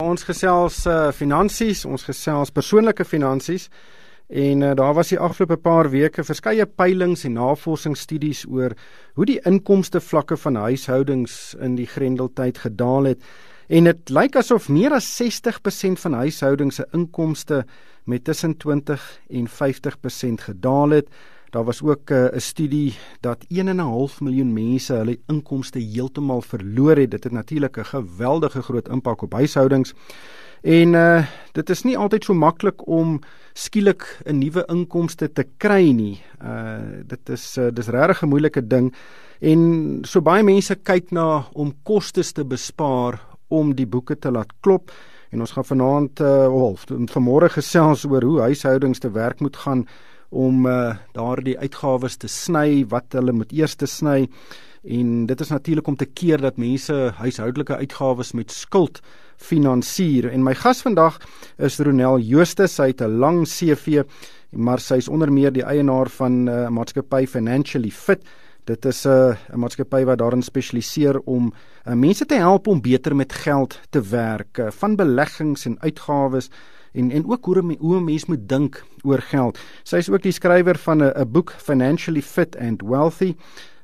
Ons gesels uh, finansies, ons gesels persoonlike finansies en uh, daar was die afgelope paar weke verskeie peilings en navorsingsstudies oor hoe die inkomste vlakke van huishoudings in die Grendeltyd gedaal het en dit lyk asof meer as 60% van huishoudings se inkomste met tussen 20 en 50% gedaal het. Daar was ook eh, 'n uh, studie dat 1.5 miljoen mense hulle inkomste heeltemal verloor het. Dit het natuurlik 'n geweldige groot impak op huishoudings. En uh dit is nie altyd so maklik om skielik 'n nuwe inkomste te kry nie. Uh dit is uh, dis regtig 'n moeilike ding. En so baie mense kyk na om kostes te bespaar om die boeke te laat klop. En ons gaan vanaand uh of vanmôre gesels oor hoe huishoudings te werk moet gaan om uh, daardie uitgawes te sny wat hulle moet eers te sny. En dit is natuurlik om te keer dat mense huishoudelike uitgawes met skuld finansier. En my gas vandag is Ronel Jooste sy het 'n lang CV maar sy is onder meer die eienaar van 'n uh, maatskappy Financially Fit. Dit is 'n uh, 'n maatskappy wat daarin spesialiseer om uh, mense te help om beter met geld te werk uh, van beleggings en uitgawes en en ook hoe hoe 'n mens moet dink oor geld. Sy is ook die skrywer van 'n 'n boek Financially Fit and Wealthy.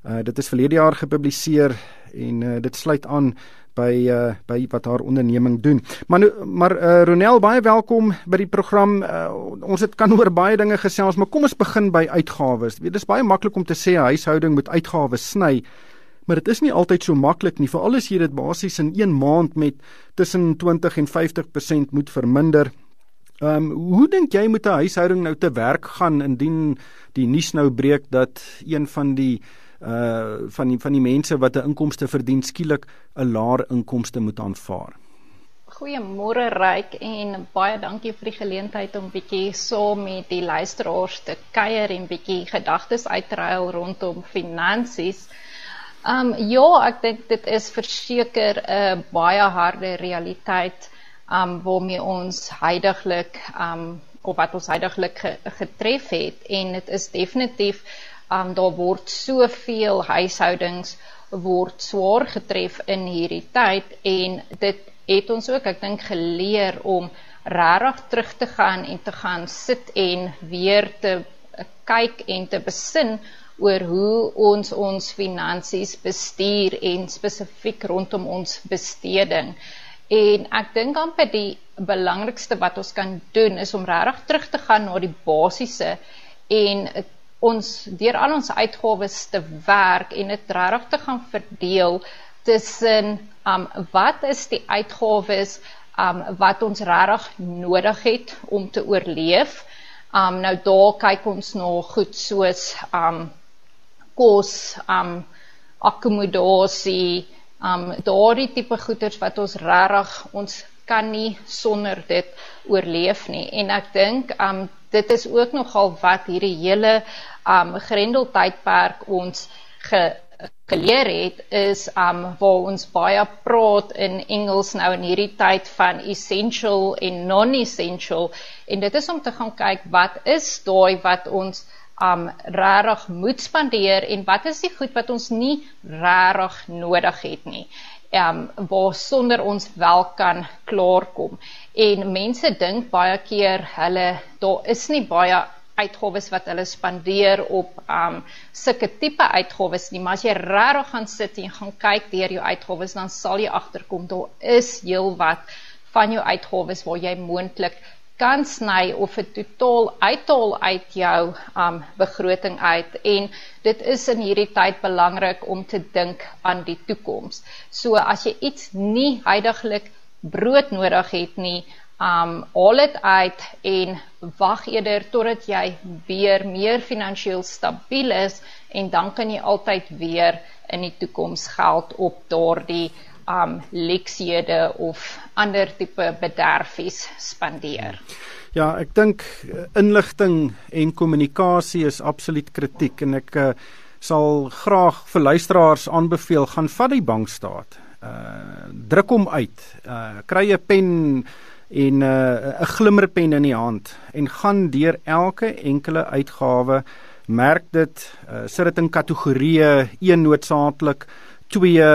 Uh dit is verlede jaar gepubliseer en uh, dit sluit aan by uh by wat haar onderneming doen. Maar nou, maar uh Ronel baie welkom by die program. Uh, ons het kan oor baie dinge gesels, maar kom ons begin by uitgawes. Weet, dit is baie maklik om te sê 'n huishouding moet uitgawes sny. Maar dit is nie altyd so maklik nie, veral as jy dit basies in 1 maand met tussen 20 en 50% moet verminder. Ehm um, hoe dink jy moet 'n huishouding nou te werk gaan indien die nuus nou breek dat een van die uh van die van die mense wat 'n inkomste verdien skielik 'n laer inkomste moet aanvaar? Goeiemôre Ryk en baie dankie vir die geleentheid om bietjie saam so met die luisteraars te kuier en bietjie gedagtes uitruil rondom finansies. Um ja, ek dink dit is verseker 'n baie harde realiteit um waarmee ons heidaglik um of wat ons heidaglik ge, getref het en dit is definitief um daar word soveel huishoudings word swaar getref in hierdie tyd en dit het ons ook ek dink geleer om regtig terug te gaan en te gaan sit en weer te kyk en te besin oor hoe ons ons finansies bestuur en spesifiek rondom ons besteding. En ek dink amper die belangrikste wat ons kan doen is om regtig terug te gaan na die basiese en ons deur al ons uitgawes te werk en dit regtig te gaan verdeel tussen um wat is die uitgawes um wat ons regtig nodig het om te oorleef. Um nou daar kyk ons na nou goed soos um kos, um akkommodasie, um daardie tipe goederes wat ons regtig ons kan nie sonder dit oorleef nie. En ek dink um dit is ook nogal wat hierdie hele um grendeltydperk ons ge, geleer het is um waar ons baie praat in Engels nou in hierdie tyd van essential en non-essential. En dit is om te gaan kyk wat is daai wat ons um regtig moet spandeer en wat is die goed wat ons nie regtig nodig het nie. Um waar sonder ons wel kan klaarkom. En mense dink baie keer hulle daar is nie baie uitgawes wat hulle spandeer op um sulke tipe uitgawes nie, maar as jy regtig gaan sit en gaan kyk deur jou uitgawes dan sal jy agterkom daar is heelwat van jou uitgawes waar jy moontlik kan sny of dit totaal uithaal uit jou um begroting uit en dit is in hierdie tyd belangrik om te dink aan die toekoms. So as jy iets nie heidaglik brood nodig het nie, um haal dit uit en wag eerder totdat jy weer meer finansiëel stabiel is en dan kan jy altyd weer in die toekoms geld op daardie um leksiede of ander tipe bederfies spandeer. Ja, ek dink eh, inligting en kommunikasie is absoluut kritiek en ek uh, sal graag vir luisteraars aanbeveel gaan vat die bankstaat. Uh druk hom uit. Uh kry 'n pen en 'n uh, glimmerpen in die hand en gaan deur elke enkele uitgawe merk dit uh, sit dit in kategorieë 1 noodsaaklik twee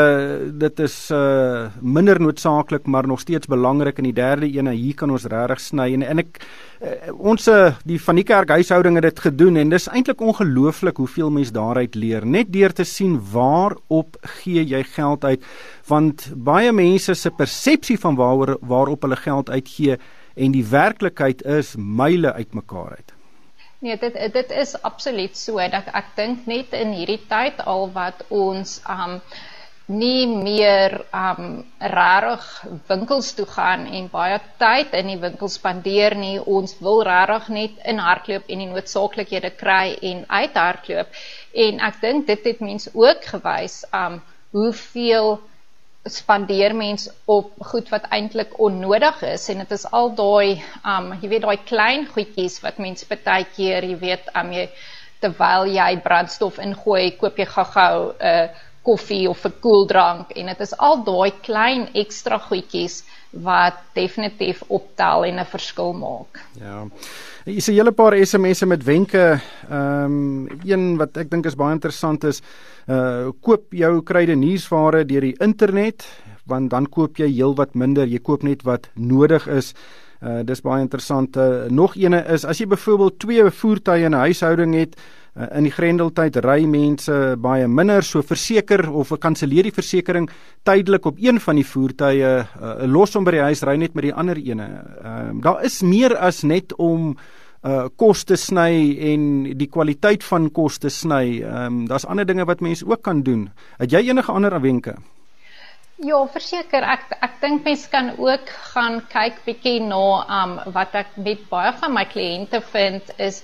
dit is uh minder noodsaaklik maar nog steeds belangrik en die derde een hier kan ons regtig sny. En en ek uh, ons die van die kerk huishouding het dit gedoen en dis eintlik ongelooflik hoeveel mense daaruit leer. Net deur te sien waarop gee jy geld uit want baie mense se persepsie van waaroor waarop hulle geld uitgee en die werklikheid is myle uitmekaar uit Nee, dit dit is absoluut so dat ek dink net in hierdie tyd al wat ons um nie meer um rarig winkels toe gaan en baie tyd in die winkel spandeer nie. Ons wil rarig net in hardloop en die noodsaaklikhede kry en uithardloop. En ek dink dit het mense ook gewys um hoeveel spandeer mens op goed wat eintlik onnodig is. En dit is al daai um jy weet daai klein goedjies wat mens baie keer jy weet um jy terwyl jy brandstof ingooi koop jy gou-gou 'n uh, koffie of 'n koeldrank. En dit is al daai klein ekstra goedjies wat definitief optel en 'n verskil maak. Ja. Hier is 'n hele paar SMS'e met wenke. Ehm um, een wat ek dink is baie interessant is uh koop jou kruideniersware deur die internet want dan koop jy heelwat minder. Jy koop net wat nodig is. Uh dis baie interessant. Uh, nog eene is as jy byvoorbeeld twee voertuie in 'n huishouding het, uh, in die grendeltyd ry mense baie minder, so verseker of kanselleer die versekerings tydelik op een van die voertuie, uh, los hom by die huis ry net met die ander ene. Ehm uh, daar is meer as net om uh koste sny en die kwaliteit van koste sny. Ehm um, daar's ander dinge wat mense ook kan doen. Het jy enige ander wenke? Ja, verseker ek ek dink mense kan ook gaan kyk bietjie na um wat ek net baie van my kliënte vind is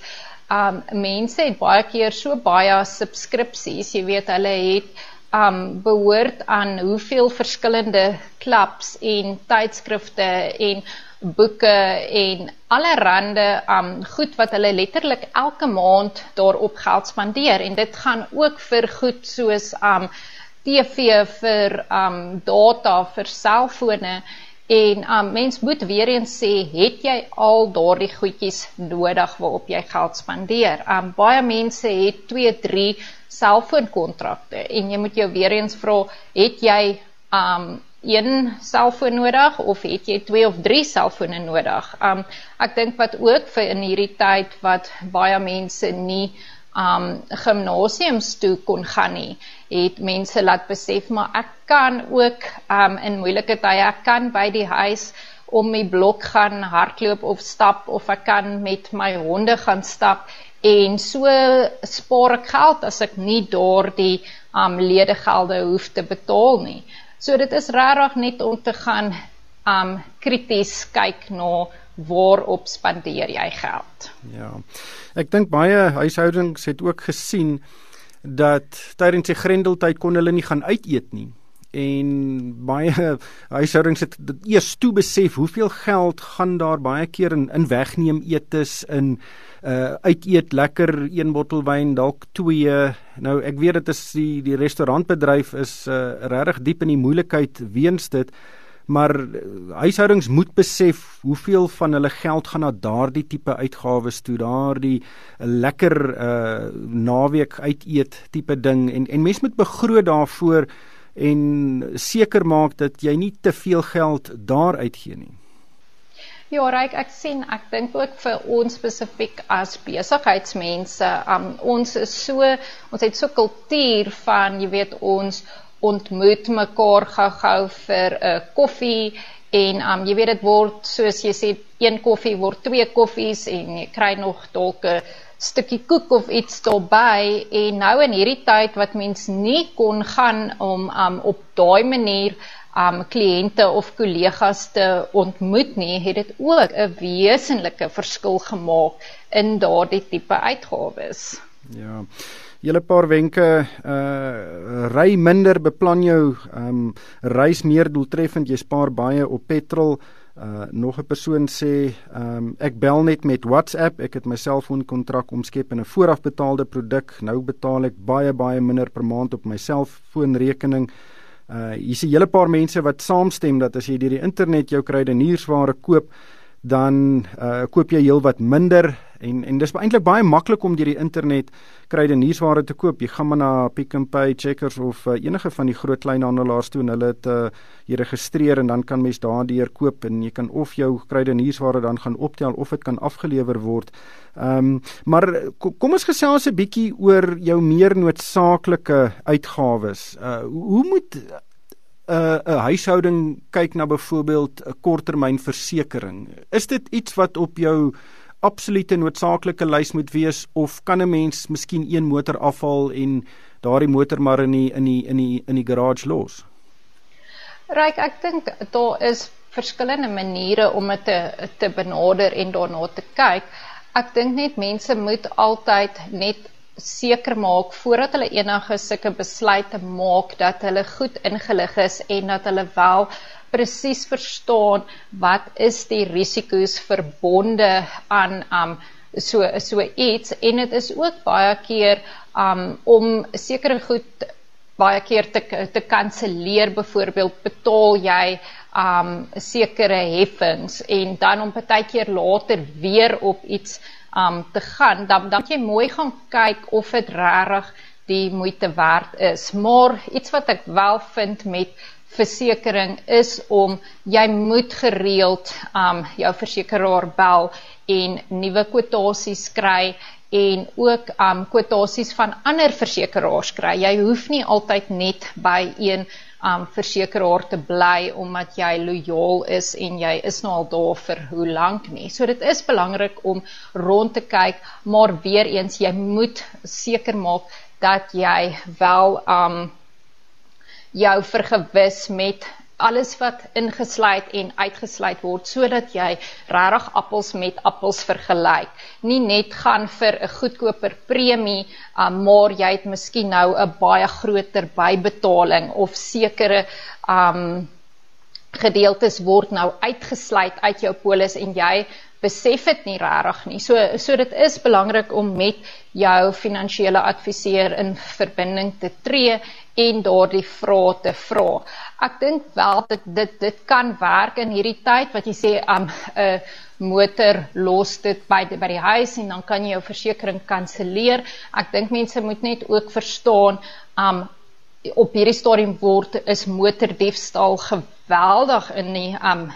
um mense het baie keer so baie subskripsies, jy weet hulle het um behoort aan hoeveel verskillende klubs en tydskrifte en boeke en allerhande um goed wat hulle letterlik elke maand daarop geld spandeer. En dit gaan ook vir goed soos um TV vir um data vir selfone en um mens moet weer eens sê het jy al daardie goedjies nodig waarop jy geld spandeer. Um baie mense het 2, 3 selfoonkontrakte en jy moet jou weer eens vra het jy um een selfoon nodig of het jy 2 of 3 selfone nodig? Um ek dink wat ook vir in hierdie tyd wat baie mense nie um gimnasiums toe kon gaan nie, het mense laat besef maar ek kan ook um in moeilike tye ek kan by die huis om my blok gaan hardloop of stap of ek kan met my honde gaan stap en so spaar ek geld as ek nie daardie um ledegelde hoef te betaal nie. So dit is regtig net om te gaan um krities kyk na nou, waarop spandeer jy geld? Ja. Ek dink baie huishoudings het ook gesien dat tydens die grendeltyd kon hulle nie gaan uit eet nie. En baie huishoudings het dit eers toe besef hoeveel geld gaan daar baie keer in in wegneem etes in uh uit eet lekker een bottel wyn dalk twee nou ek weet dit is die die restaurantbedryf is uh regtig diep in die moeilikheid weens dit maar eh, huishoudings moet besef hoeveel van hulle geld gaan na daardie tipe uitgawes toe, daardie eh, lekker uh naweek uit eet tipe ding en en mens moet begroot daarvoor en seker maak dat jy nie te veel geld daar uitgee nie. Ja, Ryk, ek sien, ek dink ook vir ons spesifiek as besigheidsmense, um, ons is so, ons het so kultuur van, jy weet, ons ontmoet mekaar gou-gou vir 'n uh, koffie en um, jy weet dit word soos jy sê een koffie word twee koffies en jy kry nog dalk 'n stukkie koek of iets daarbey en nou in hierdie tyd wat mens nie kon gaan om um, op daai manier um kliënte of kollegas te ontmoet nie, het dit ook 'n wesenlike verskil gemaak in daardie tipe uitgawes. Ja julle paar wenke uh ry minder beplan jou um reis meer doeltreffend. Jy spaar baie op petrol. Uh nog 'n persoon sê um ek bel net met WhatsApp. Ek het my selfoonkontrak omskep in 'n voorafbetaalde produk nou betaal ek baie baie minder per maand op my selfoonrekening. Uh hier's 'n hele paar mense wat saamstem dat as jy deur die internet jou kruideniersware koop dan uh, koop jy heelwat minder En en dis eintlik baie maklik om deur die internet kruideniersware te koop. Jy gaan maar na Pick n Pay, Checkers of uh, enige van die groot kleinhandelaars toe en hulle het uh, jy registreer en dan kan mens daardeur koop en jy kan of jou kruideniersware dan gaan optel of dit kan afgelewer word. Ehm um, maar kom ons gesels 'n bietjie oor jou meer noodsaaklike uitgawes. Uh hoe moet uh, 'n huishouding kyk na byvoorbeeld 'n korttermynversekering? Is dit iets wat op jou absolute noodsaaklike lys moet wees of kan 'n mens miskien een motor afhaal en daardie motor maar in die in die in die in die garage los? Ryk, ek dink daar is verskillende maniere om dit te te benader en daarna te kyk. Ek dink net mense moet altyd net seker maak voordat hulle enige sulke besluite maak dat hulle goed ingelig is en dat hulle wel presies verstaan wat is die risiko's verbonde aan um so so iets. En dit is ook baie keer um om sekere goed baie keer te te kanselleer. Byvoorbeeld betaal jy um sekere heffings en dan om partykeer later weer op iets um te gaan, dan dan jy mooi gaan kyk of dit regtig die moeite werd is. Maar iets wat ek wel vind met versekering is om jy moet gereeld um jou versekeraar bel en nuwe kwotasies kry en ook um kwotasies van ander versekeraars kry. Jy hoef nie altyd net by een um versekeraar te bly omdat jy lojaal is en jy is nou al daar vir hoe lank nie. So dit is belangrik om rond te kyk, maar weer eens jy moet seker maak dat jy wel um jou vergewis met alles wat ingesluit en uitgesluit word sodat jy regtig appels met appels vergelyk. Nie net gaan vir 'n goedkoper premie, um, maar jy het miskien nou 'n baie groter bybetaling of sekere um gedeeltes word nou uitgesluit uit jou polis en jy besef dit nie regtig nie. So so dit is belangrik om met jou finansiële adviseur in verbinding te tree en daardie vrae te vra. Ek dink wel dit dit dit kan werk in hierdie tyd wat jy sê 'n um, 'n motor los dit by by die huis en dan kan jy jou versekerings kanselleer. Ek dink mense moet net ook verstaan um op hierdie stadium word is motordiefstal geweldig in die um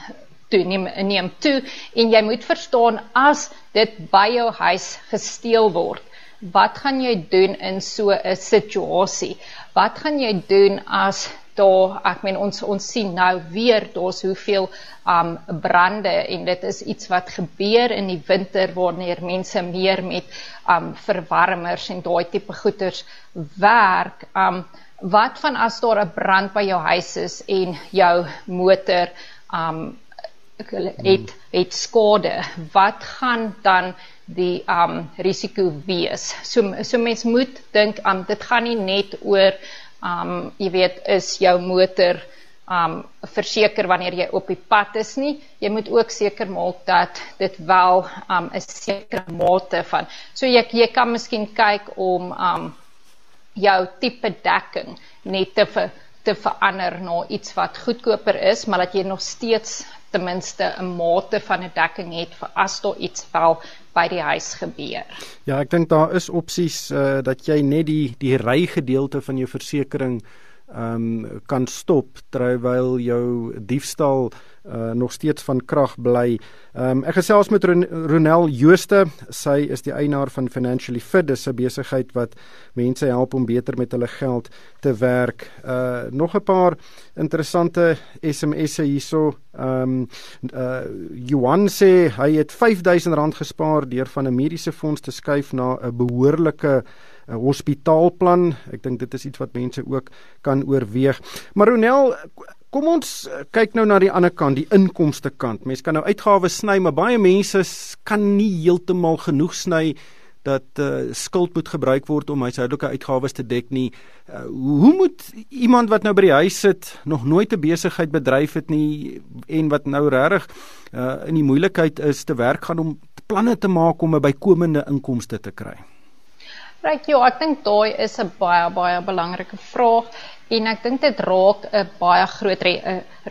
toeneem neem toe en jy moet verstaan as dit by jou huis gesteel word wat gaan jy doen in so 'n situasie? Wat gaan jy doen as daar ek meen ons ons sien nou weer daar's hoeveel um brande en dit is iets wat gebeur in die winter wanneer mense meer met um verwarmers en daai tipe goeders werk. Um wat van as daar 'n brand by jou huis is en jou motor um het het skade. Wat gaan dan die um risiko wees? So so mens moet dink um dit gaan nie net oor um jy weet is jou motor um verseker wanneer jy op die pad is nie. Jy moet ook seker maak dat dit wel um 'n sekere mate van. So jy jy kan miskien kyk om um jou tipe dekking net te ver, te verander na iets wat goedkoper is maar dat jy nog steeds ten minste 'n mate van 'n dekking het vir as daar iets wel by die huis gebeur. Ja, ek dink daar is opsies uh, dat jy net die die ry gedeelte van jou versekerings ehm um, kan stop terwyl jou diefstal uh, nog steeds van krag bly. Ehm um, ek gesels met Ronel Jooste. Sy is die eienaar van Financially Fit. Dis 'n besigheid wat mense help om beter met hulle geld te werk. Uh nog 'n paar interessante SMS'e hierso. Ehm um, uh Johan sê hy het R5000 gespaar deur van 'n mediese fonds te skuif na 'n behoorlike 'n hospitaalplan. Ek dink dit is iets wat mense ook kan oorweeg. Maar Ronel, kom ons kyk nou na die ander kant, die inkomste kant. Mense kan nou uitgawes sny, maar baie mense kan nie heeltemal genoeg sny dat uh, skuld moet gebruik word om huishoudelike uitgawes te dek nie. Uh, hoe moet iemand wat nou by die huis sit, nog nooit 'n besigheid bedryf het nie en wat nou regtig uh, in die moeilikheid is te werk gaan om planne te maak om 'n bykomende inkomste te kry? Ryk, ja, ek dink daai is 'n baie baie belangrike vraag en ek dink dit raak 'n baie groot re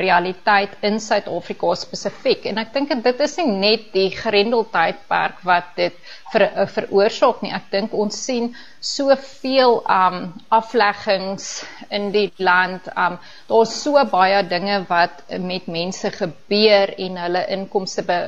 realiteit in Suid-Afrika spesifiek en ek dink dit is nie net die grendeltydperk wat dit ver veroorsaak nie. Ek dink ons sien soveel um afleggings in die land. Um daar's so baie dinge wat met mense gebeur en hulle inkomste be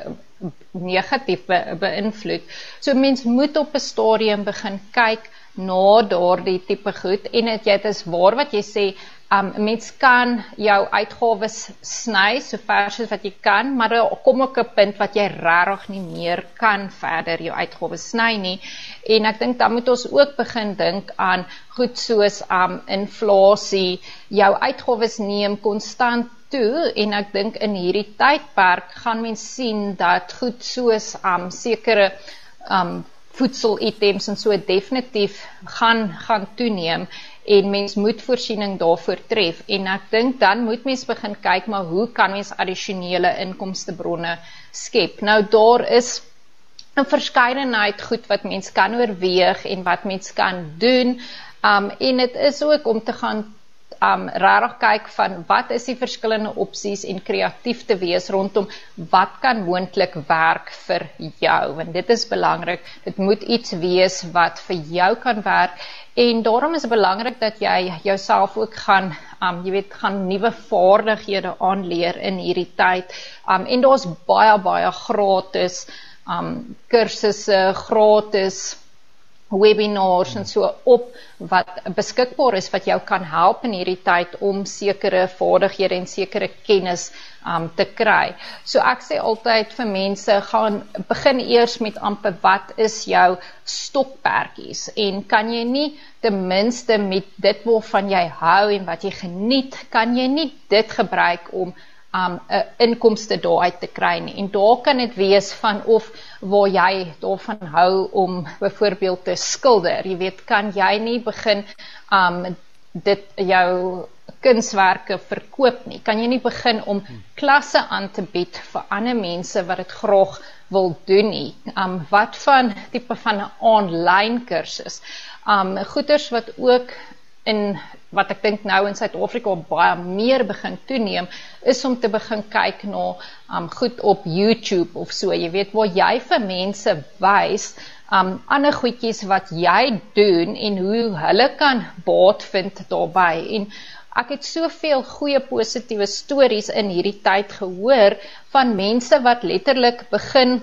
negatief be beïnvloed. So mens moet op 'n stadium begin kyk na daardie tipe goed en dit jy dit is waar wat jy sê um mens kan jou uitgawes sny so ver as wat jy kan maar kom ook 'n punt wat jy regtig nie meer kan verder jou uitgawes sny nie. En ek dink dan moet ons ook begin dink aan goed soos um inflasie jou uitgawes neem konstant toe en ek dink in hierdie tydperk gaan mens sien dat goed soos um sekere um voedselitems en so definitief gaan gaan toeneem en mens moet voorsiening daarvoor tref. En ek dink dan moet mens begin kyk maar hoe kan mens addisionele inkomste bronne skep. Nou daar is 'n verskeidenheid goed wat mens kan oorweeg en wat mens kan doen. Um en dit is ook om te gaan um regtig kyk van wat is die verskillende opsies en kreatief te wees rondom wat kan moontlik werk vir jou. Want dit is belangrik. Dit moet iets wees wat vir jou kan werk. En daarom is dit belangrik dat jy jouself ook gaan um jy weet gaan nuwe vaardighede aanleer in hierdie tyd. Um en daar's baie baie gratis um kursusse gratis webinars en so op wat beskikbaar is wat jou kan help in hierdie tyd om sekere vaardighede en sekere kennis um te kry. So ek sê altyd vir mense gaan begin eers met amper wat is jou stokperdjies en kan jy nie ten minste met dit waarvan jy hou en wat jy geniet, kan jy nie dit gebruik om um 'n inkomste daaruit te kry nie. En daar kan dit wees van of waar jy daarvan hou om byvoorbeeld te skilder. Jy weet, kan jy nie begin um dit jou kunswerke verkoop nie. Kan jy nie begin om klasse aan te bied vir ander mense wat dit graag wil doen nie. Um wat van tipe van 'n aanlyn kursus? Um goeders wat ook in wat ek dink nou in Suid-Afrika baie meer begin toeneem is om te begin kyk na um goed op YouTube of so. Jy weet waar jy vir mense wys um ander goedjies wat jy doen en hoe hulle kan baat vind daarbey en ek het soveel goeie positiewe stories in hierdie tyd gehoor van mense wat letterlik begin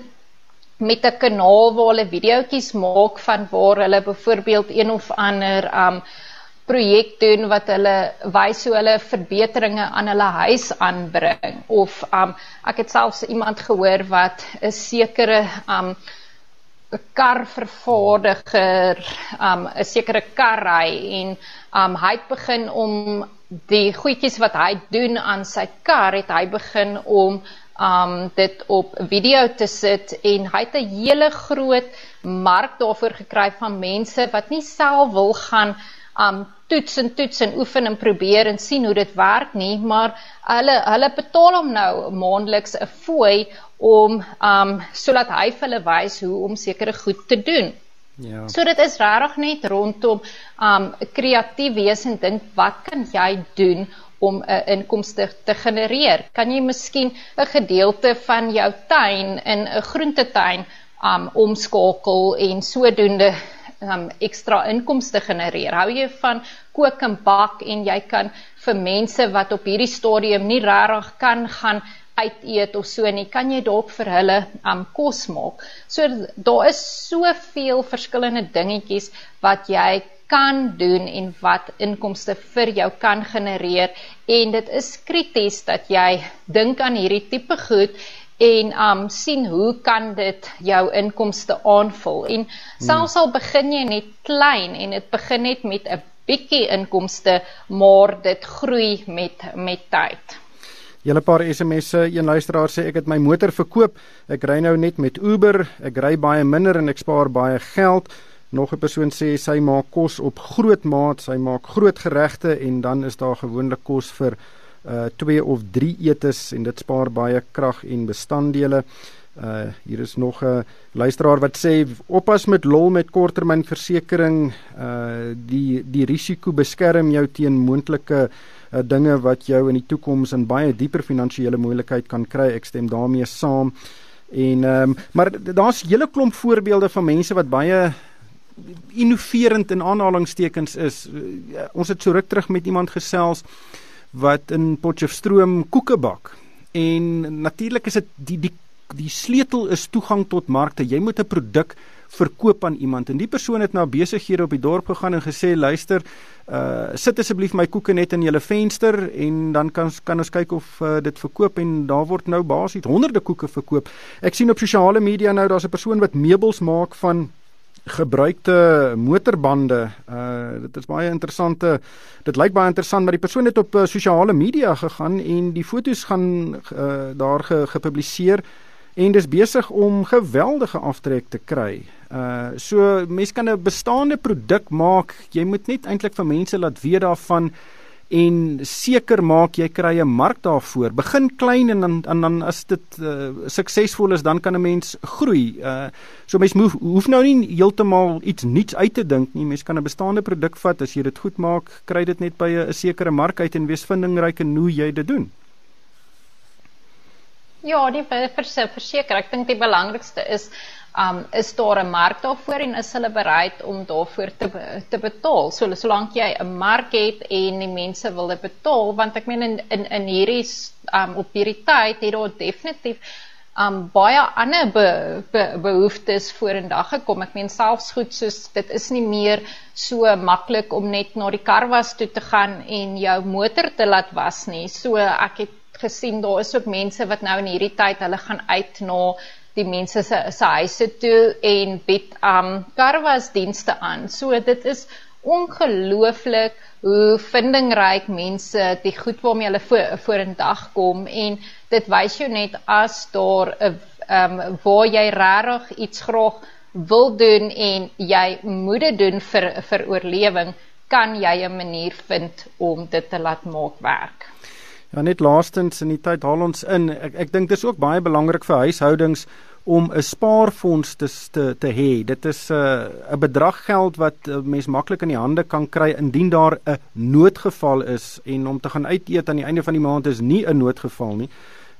met 'n kanaal waar hulle videoetjies maak van waar hulle byvoorbeeld een of ander um projek doen wat hulle wys hoe hulle verbeteringe aan hulle huis aanbring. Of um ek het selfs iemand gehoor wat 'n sekere um 'n kar vervaardiger um 'n sekere kar ry en um hy het begin om die goedjies wat hy doen aan sy kar het hy begin om um dit op video te sit en hy het 'n hele groot mark daarvoor gekry van mense wat nie self wil gaan um toets en toets en oefen en probeer en sien hoe dit werk nie, maar hulle hulle betaal hom nou maandeliks 'n fooi om um sodat hy vir hulle wys hoe om sekere goed te doen. Ja. So dit is regtig net rondom um kreatief wees en dink wat kan jy doen om 'n inkomste te genereer? Kan jy miskien 'n gedeelte van jou tuin in 'n groentetuin um omskakel en sodoende um ekstra inkomste genereer. Hou jy van kook en bak en jy kan vir mense wat op hierdie stadium nie regtig kan gaan uit eet of so nie, kan jy dalk vir hulle um kos maak. So daar is soveel verskillende dingetjies wat jy kan doen en wat inkomste vir jou kan genereer en dit is krities dat jy dink aan hierdie tipe goed en um sien hoe kan dit jou inkomste aanvul en selfs al begin jy net klein en dit begin net met 'n bietjie inkomste maar dit groei met met tyd. Julle paar SMS'e, een luisteraar sê ek het my motor verkoop. Ek ry nou net met Uber. Ek ry baie minder en ek spaar baie geld. Nog 'n persoon sê sy maak kos op groot maat. Sy maak groot geregte en dan is daar gewoonlik kos vir uh 2 of 3 etes en dit spaar baie krag en bestanddele. Uh hier is nog 'n luisteraar wat sê oppas met lol met korttermynversekering. Uh die die risiko beskerm jou teen moontlike uh, dinge wat jou in die toekoms in baie dieper finansiële moeilikheid kan kry. Ek stem daarmee saam. En ehm um, maar daar's hele klomp voorbeelde van mense wat baie innoverend in aanhalingstekens is. Uh, ons het so ruk terug met iemand gesels wat in Potchefstroom koeke bak. En natuurlik is dit die die die sleutel is toegang tot markte. Jy moet 'n produk verkoop aan iemand en die persoon het na besighede op die dorp gegaan en gesê luister uh sit asseblief my koeke net in julle venster en dan kan kan ons kyk of uh, dit verkoop en daar word nou basies honderde koeke verkoop. Ek sien op sosiale media nou daar's 'n persoon wat meubels maak van gebruikte motorbande. Uh dit is baie interessante. Dit lyk baie interessant, maar die persoon het op uh, sosiale media gegaan en die foto's gaan uh, daar ge, gepubliseer en dis besig om geweldige aftrek te kry. Uh so mense kan 'n bestaande produk maak. Jy moet net eintlik vir mense laat weet daarvan en seker maak jy kry 'n mark daarvoor. Begin klein en dan en dan as dit uh, suksesvol is, dan kan 'n mens groei. Uh so mens hoef, hoef nou nie heeltemal iets nuuts uit te dink nie. Mens kan 'n bestaande produk vat as jy dit goed maak, kry dit net by 'n sekere mark uit en wees vindingryk in hoe jy dit doen. Ja, die verseker, ek dink die belangrikste is um is daar 'n mark daarvoor en is hulle bereid om daarvoor te te betaal. So solank jy 'n mark het en die mense wil dit betaal, want ek meen in in in hierdie um op hierdie tyd het daar definitief um baie ander be, be, behoeftes vorendag gekom. Ek meen selfs goed soos dit is nie meer so maklik om net na die karwas toe te gaan en jou motor te laat was nie. So ek het gesien daar is ook mense wat nou in hierdie tyd hulle gaan uit na die mense se se huise toe en bied um karwas dienste aan. So dit is ongelooflik hoe vindingryk mense die goed waarmee hulle voor vorendag kom en dit wys jou net as daar 'n um waar jy regtig iets graag wil doen en jy moet dit doen vir vir oorlewing kan jy 'n manier vind om dit te laat maak werk. Ja net laastens in die tyd haal ons in. Ek ek dink dis ook baie belangrik vir huishoudings om 'n spaarfonds te te te hê. Dit is 'n uh, 'n bedrag geld wat uh, mens maklik in die hande kan kry indien daar 'n noodgeval is en om te gaan uit eet aan die einde van die maand is nie 'n noodgeval nie.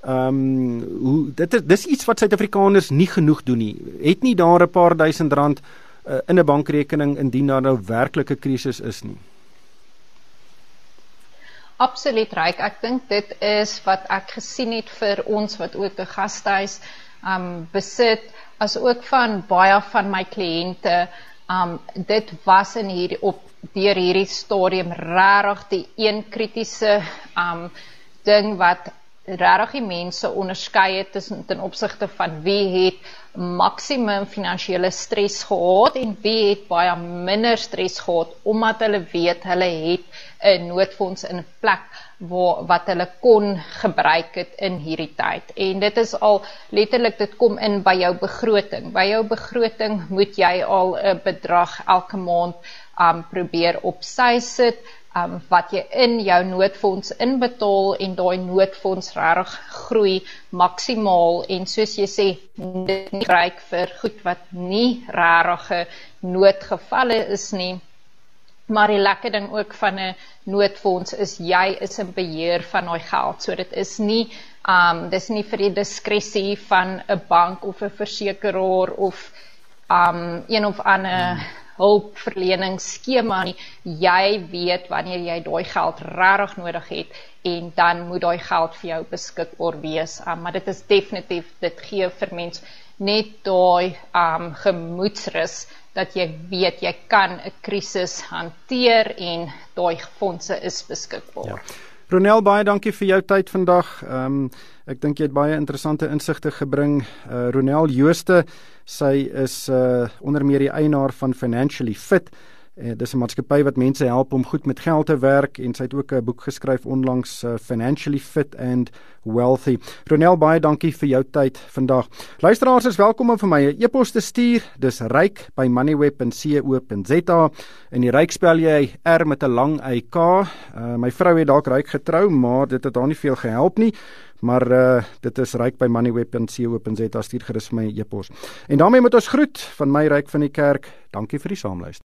Ehm um, hoe dit is dis iets wat Suid-Afrikaners nie genoeg doen nie. Het nie daar 'n paar duisend rand uh, in 'n bankrekening indien daar nou werklike krisis is nie absoluut ryk. Ek dink dit is wat ek gesien het vir ons wat ook 'n gastehuis um besit as ook van baie van my kliënte. Um dit was in hierdie op deur hierdie stadium regtig die een kritiese um ding wat regtig die mense onderskei het tussen ten opsigte van wie het maksimum finansiële stres gehad en wie het baie minder stres gehad omdat hulle weet hulle het 'n noodfonds in plek waar wat hulle kon gebruik het in hierdie tyd. En dit is al letterlik dit kom in by jou begroting. By jou begroting moet jy al 'n bedrag elke maand um probeer op sy sit um wat jy in jou noodfonds inbetaal en daai noodfonds regtig groei maksimaal en soos jy sê dit nie gebruik vir goed wat nie regtig noodgevalle is nie. Maar die lekker ding ook van 'n noodfonds is jy is in beheer van daai geld. So dit is nie um dis nie vir die diskresie van 'n bank of 'n versekeraar of um een of ander hmm hulpverleningsskema nie. Jy weet wanneer jy daai geld regtig nodig het en dan moet daai geld vir jou beskikbaar wees. Um, maar dit is definitief dit gee vir mens net daai um gemoedsrus dat jy weet jy kan 'n krisis hanteer en daai fondse is beskikbaar. Ja. Ronel baie dankie vir jou tyd vandag. Ehm um, ek dink jy het baie interessante insigte gebring. Uh Ronel Jooste, sy is uh onder meer die eienaar van Financially Fit Uh, dis 'n maatskappy wat mense help om goed met geld te werk en sy het ook 'n boek geskryf onlangs uh, Financially Fit and Wealthy. Ronel baie dankie vir jou tyd vandag. Luisteraars is welkom om vir my 'n e-pos te stuur. Dis ryk by moneyweb.co.za en die ryk spel jy R met 'n lang YK. Uh, my vrou het dalk ryk getrou, maar dit het haar nie veel gehelp nie. Maar uh dit is ryk by moneyweb.co.za stuur gerus my e-pos. En daarmee moet ons groet van my ryk van die kerk. Dankie vir die saamluister.